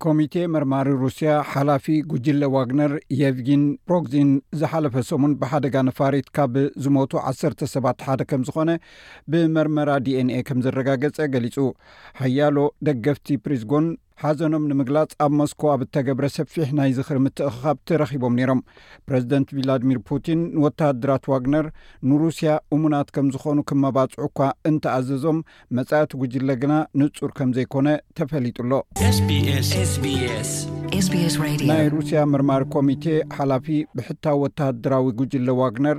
ኮሚቴ መርማሪ ሩስያ ሓላፊ ጉጅለ ዋግነር የቭጊን ፕሮግዚን ዝሓለፈ ሰሙን ብሓደጋ ነፋሪት ካብ ዝሞቱ ዓሰርተ ሰባት ሓደ ከም ዝኾነ ብመርመራ ዲኤንኤ ከም ዘረጋገጸ ገሊጹ ሓያሎ ደገፍቲ ፕሪዝጎን ሓዘኖም ንምግላጽ ኣብ ሞስኮ ኣብ እተገብረ ሰፊሕ ናይ ዝኽሪ ምትእኽኻብ ተረኺቦም ነይሮም ፕረዚደንት ቪላድሚር ፑቲን ንወተሃደራት ዋግነር ንሩስያ እሙናት ከም ዝኾኑ ክመባጽዑ እኳ እንተኣዘዞም መጻእቲ ጉጅለ ግና ንጹር ከም ዘይኮነ ተፈሊጡ ኣሎ ናይ ሩስያ ምርማሪ ኮሚቴ ሓላፊ ብሕታዊ ወተሃደራዊ ጉጅለ ዋግነር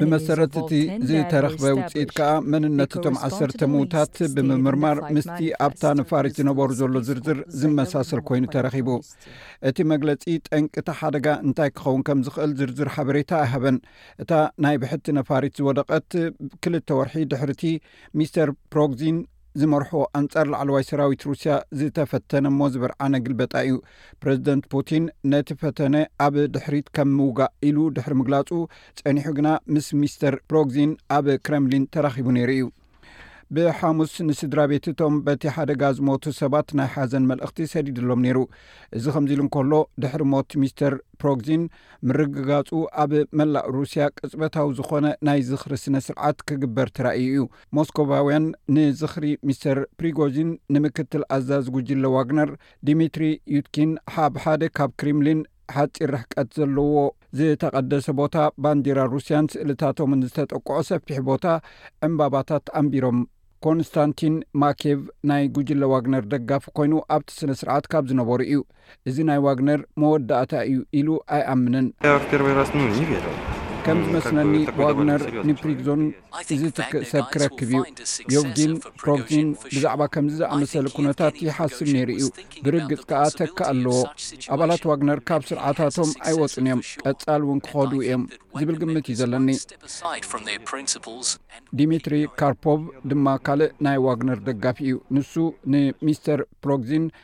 ብመሰረት እቲ ዝተረኽበ ውፅኢት ከኣ መንነት እቶም ዓሰርተ ምዉታት ብምምርማር ምስቲ ኣብታ ነፋሪት ዝነበሩ ዘሎ ዝርዝር ዝመሳሰል ኮይኑ ተረኺቡ እቲ መግለፂ ጠንቂ እቲ ሓደጋ እንታይ ክኸውን ከም ዝኽእል ዝርዝር ሓበሬታ ኣይሃበን እታ ናይ ብሕቲ ነፋሪት ዝወደቐት ክልተ ወርሒ ድሕርቲ ሚስተር ፕሮግዚን ዝመርሖ ኣንጻር ላዕለዋይ ሰራዊት ሩስያ ዝተፈተነ እሞ ዝበርዓነ ግልበጣ እዩ። ፕረዚደንት ፑቲን ነቲ ፈተነ ኣብ ድሕሪት ከም ምውጋእ ኢሉ ድሕሪ ምግላጹ፣ ጸኒሑ ግና ምስ ሚስተር ሮግዚን ኣብ ክረምሊን ተራኺቡ ነይሩ እዩ። ብሓሙስ ንስድራ ቤት እቶም በቲ ሓደጋ ዝሞቱ ሰባት ናይ ሓዘን መልእኽቲ ሰዲድሎም ነይሩ። እዚ ከምዚ ኢሉ እንከሎ፣ ድሕሪ ሞት ሚስተር ፕሮግዚን ምርግጋጹ ኣብ መላእ ሩስያ ቅጽበታዊ ዝኾነ ናይ ዝኽሪ ስነ ስርዓት ክግበር ተራእዩ እዩ። ሞስኮቫውያን ንዝኽሪ ሚስተር ፕሪጎዚን ንምክትል ኣዛዚ ጉጅለ ዋግነር ዲሚትሪ ዩትኪን ሓብ ሓደ ካብ ክሪምሊን ሓፂር ርሕቀት ዘለዎ ዝተቐደሰ ቦታ ባንዲራ ሩስያን ስእልታቶምን ዝተጠቅዖ ሰፊሕ ቦታ ዕምባባታት ኣንቢሮም። ኮንስታንቲን ማኬቭ ናይ ጉጅለ ዋግነር ደጋፊ ኮይኑ ኣብቲ ስነ ስርዓት ካብ ዝነበሩ እዩ። እዚ ናይ ዋግነር መወዳእታ እዩ ኢሉ ኣይኣምንን። ከም ዝመስለኒ ዋግነር ንፕሪግዞን ዝትክእ ሰብ ክረክብ እዩ። ዮቭጊን ፕሮግዚን ብዛዕባ ከምዚ ዝኣመሰለ ኩነታት ይሓስብ ነይሩ እዩ፣ ብርግጽ ከኣ ተካ ኣለዎ። ኣባላት ዋግነር ካብ ስርዓታቶም ኣይወጹን እዮም፣ ቀጻሊ እውን ክኸዱ እዮም ዝብል ግምት እዩ ዘለኒ። ዲሚትሪ ካርፖቭ ድማ ካልእ ናይ ዋግነር ደጋፊ እዩ። ንሱ ንሚስተር ፕሮግዚን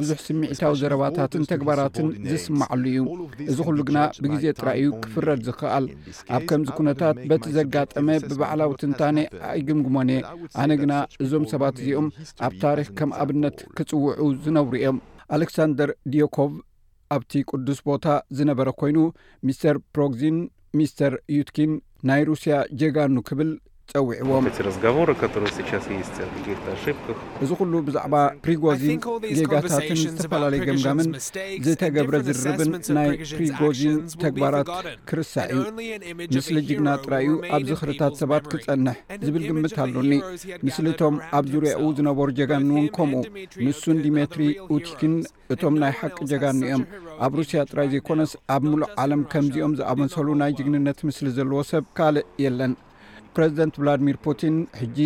ብዙሕ ስምዒታዊ ዘረባታትን ተግባራትን ዝስማዓሉ እዩ እዚ ኩሉ ግና ብግዜ ጥራይ እዩ ክፍረድ ዝክኣል ኣብ ከምዚ ኩነታት በቲ ዘጋጠመ ብባዕላዊ ትንታነ ኣይግምግሞን እየ ኣነ ግና እዞም ሰባት እዚኦም ኣብ ታሪክ ከም ኣብነት ክጽውዑ ዝነብሩ እዮም ኣሌክሳንደር ዲዮኮቭ ኣብቲ ቅዱስ ቦታ ዝነበረ ኮይኑ ሚስተር ፕሮግዚን ሚስተር ዩትኪን ናይ ሩስያ ጀጋኑ ክብል ጸዊዕዎም። እዚ ኩሉ ብዛዕባ ፕሪጎዚን ጌጋታትን ዝተፈላለየ ገምጋምን ዝተገብረ ዝርርብን ናይ ፕሪጎዚን ተግባራት ክርሳዕ እዩ። ምስሊ ጅግና ጥራይ እዩ ኣብ ዝኽርታት ሰባት ክጸንሕ ዝብል ግምት ኣሎኒ። ምስሊ እቶም ኣብ ዙርያኡ ዝነበሩ ጀጋኑ እውን ከምኡ። ንሱን ዲሜትሪ ኡቲኪን እቶም ናይ ሓቂ ጀጋኑ እዮም ኣብ ሩስያ ጥራይ ዘይኮነስ ኣብ ምሉእ ዓለም ከምዚኦም ዝኣመሰሉ ናይ ጅግንነት ምስሊ ዘለዎ ሰብ ካልእ የለን ፕረዚደንት ቭላድሚር ፑቲን ሕጂ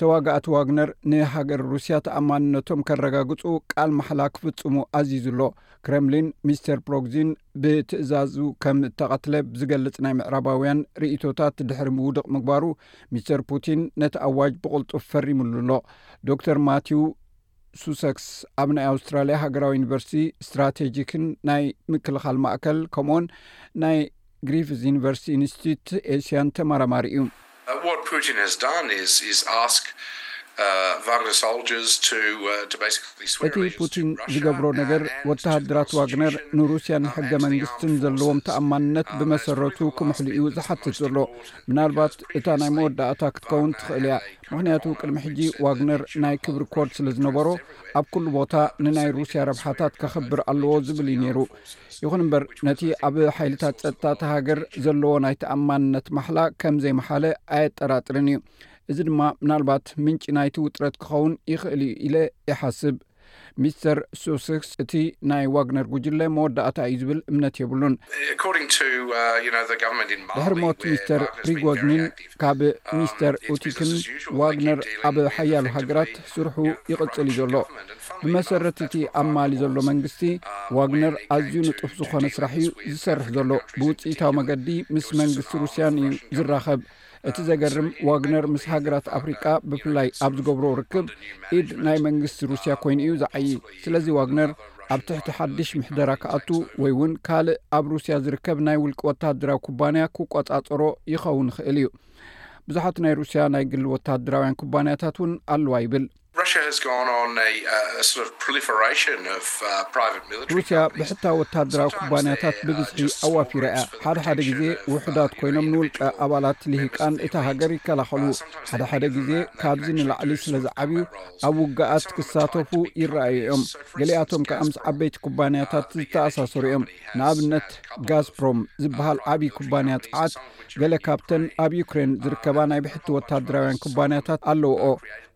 ተዋጋእቲ ዋግነር ንሃገር ሩስያ ተኣማንነቶም ከረጋግጹ ቃል ማሕላ ክፍጽሙ ኣዚዙ ኣሎ ክረምሊን ሚስተር ፕሮግዚን ብትእዛዙ ከም እተቐትለ ዝገልጽ ናይ ምዕራባውያን ርእቶታት ድሕሪ ምውድቕ ምግባሩ ሚስተር ፑቲን ነቲ ኣዋጅ ብቕልጡፍ ፈሪምሉ ኣሎ ዶክተር ማቲው ሱሰክስ ኣብ ናይ ኣውስትራልያ ሃገራዊ ዩኒቨርሲቲ ስትራቴጂክን ናይ ምክልኻል ማእከል ከምኡውን ናይ ግሪፍዝ ዩኒቨርሲቲ ኢንስቲትዩት ኤስያን ተማራማሪ እዩ እቲ ፑቲን ዝገብሮ ነገር ወተሃደራት ዋግነር ንሩስያን ሕገ መንግስትን ዘለዎም ተኣማንነት ብመሰረቱ ክምሕሉ እዩ ዝሓትት ዘሎ ምናልባት እታ ናይ መወዳእታ ክትከውን ትኽእል እያ ምክንያቱ ቅድሚ ሕጂ ዋግነር ናይ ክብሪ ኮድ ስለ ዝነበሮ ኣብ ኩሉ ቦታ ንናይ ሩስያ ረብሓታት ከኽብር ኣለዎ ዝብል እዩ ነይሩ ይኹን እምበር ነቲ ኣብ ሓይልታት ፀጥታ እቲ ሃገር ዘለዎ ናይ ተኣማንነት ማሓላ ከም ዘይመሓለ ኣየጠራጥርን እዩ እዚ ድማ ምናልባት ምንጪ ናይቲ ውጥረት ክኸውን ይኽእል እዩ ኢለ ይሓስብ ሚስተር ሱስክስ እቲ ናይ ዋግነር ጉጅለ መወዳእታ እዩ ዝብል እምነት የብሉን። ድሕሪ ሞት ሚስተር ፕሪጎዝኒን ካብ ሚስተር ኡቲክን፣ ዋግነር ኣብ ሓያሎ ሃገራት ስርሑ ይቕጽል እዩ ዘሎ። ብመሰረት እቲ ኣብ ማሊ ዘሎ መንግስቲ፣ ዋግነር ኣዝዩ ንጡፍ ዝኾነ ስራሕ እዩ ዝሰርሕ ዘሎ። ብውጽኢታዊ መገዲ ምስ መንግስቲ ሩስያን እዩ ዝራኸብ። እቲ ዘገርም ዋግነር ምስ ሃገራት ኣፍሪቃ ብፍላይ ኣብ ዝገብሮ ርክብ ኢድ ናይ መንግስቲ ሩስያ ኮይኑ እዩ ዝዓይ ስለዚ ዋግነር ኣብ ትሕቲ ሓድሽ ምሕደራ ክኣቱ ወይ እውን ካልእ ኣብ ሩስያ ዝርከብ ናይ ውልቂ ወተሃደራዊ ኩባንያ ክቆፃፀሮ ይኸውን ይኽእል እዩ ብዙሓት ናይ ሩስያ ናይ ግሊ ወተሃደራውያን ኩባንያታት እውን ኣለዋ ይብል ሩስያ ብሕታ ወተሃደራዊ ኩባንያታት ብብዝሒ ኣዋፊራ እያ። ሓደ ሓደ ግዜ ውሑዳት ኮይኖም ንውልቀ ኣባላት ልሂቃን እታ ሃገር ይከላኸሉ። ሓደ ሓደ ግዜ ካብዚ ንላዕሊ ስለ ዝዓብዩ ኣብ ውግኣት ክሳተፉ ይረኣዩ እዮም። ገሊኣቶም ከኣ ምስ ዓበይቲ ኩባንያታት ዝተኣሳሰሩ እዮም። ንኣብነት ጋዝፕሮም ዝበሃል ዓብዪ ኩባንያ ጸዓት ገለ ካብተን ኣብ ዩክሬን ዝርከባ ናይ ብሕቲ ወተሃደራውያን ኩባንያታት ኣለውኦ።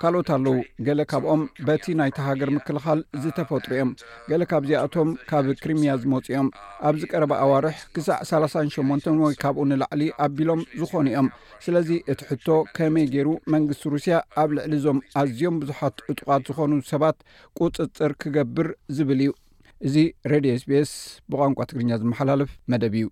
ካልኦት ኣለዉ፣ ገለ ካብኦም በቲ ናይታ ሃገር ምክልኻል ዝተፈጥሩ እዮም። ገለ ካብዚኣቶም ካብ ክሪሚያ ዝመጹ እዮም። ኣብዚ ቀረባ ኣዋርሕ ክሳዕ ሰላሳን ሸሞንተን ወይ ካብኡ ንላዕሊ ኣቢሎም ዝዀኑ እዮም። ስለዚ እቲ ሕቶ ከመይ ገይሩ መንግስቲ ሩስያ ኣብ ልዕሊ እዞም ኣዝዮም ብዙሓት ዕጡቓት ዝዀኑ ሰባት ቍጽጽር ክገብር ዝብል እዩ። እዚ ሬድዮ ኤስቢኤስ ብቋንቋ ትግርኛ ዝመሓላለፍ መደብ እዩ።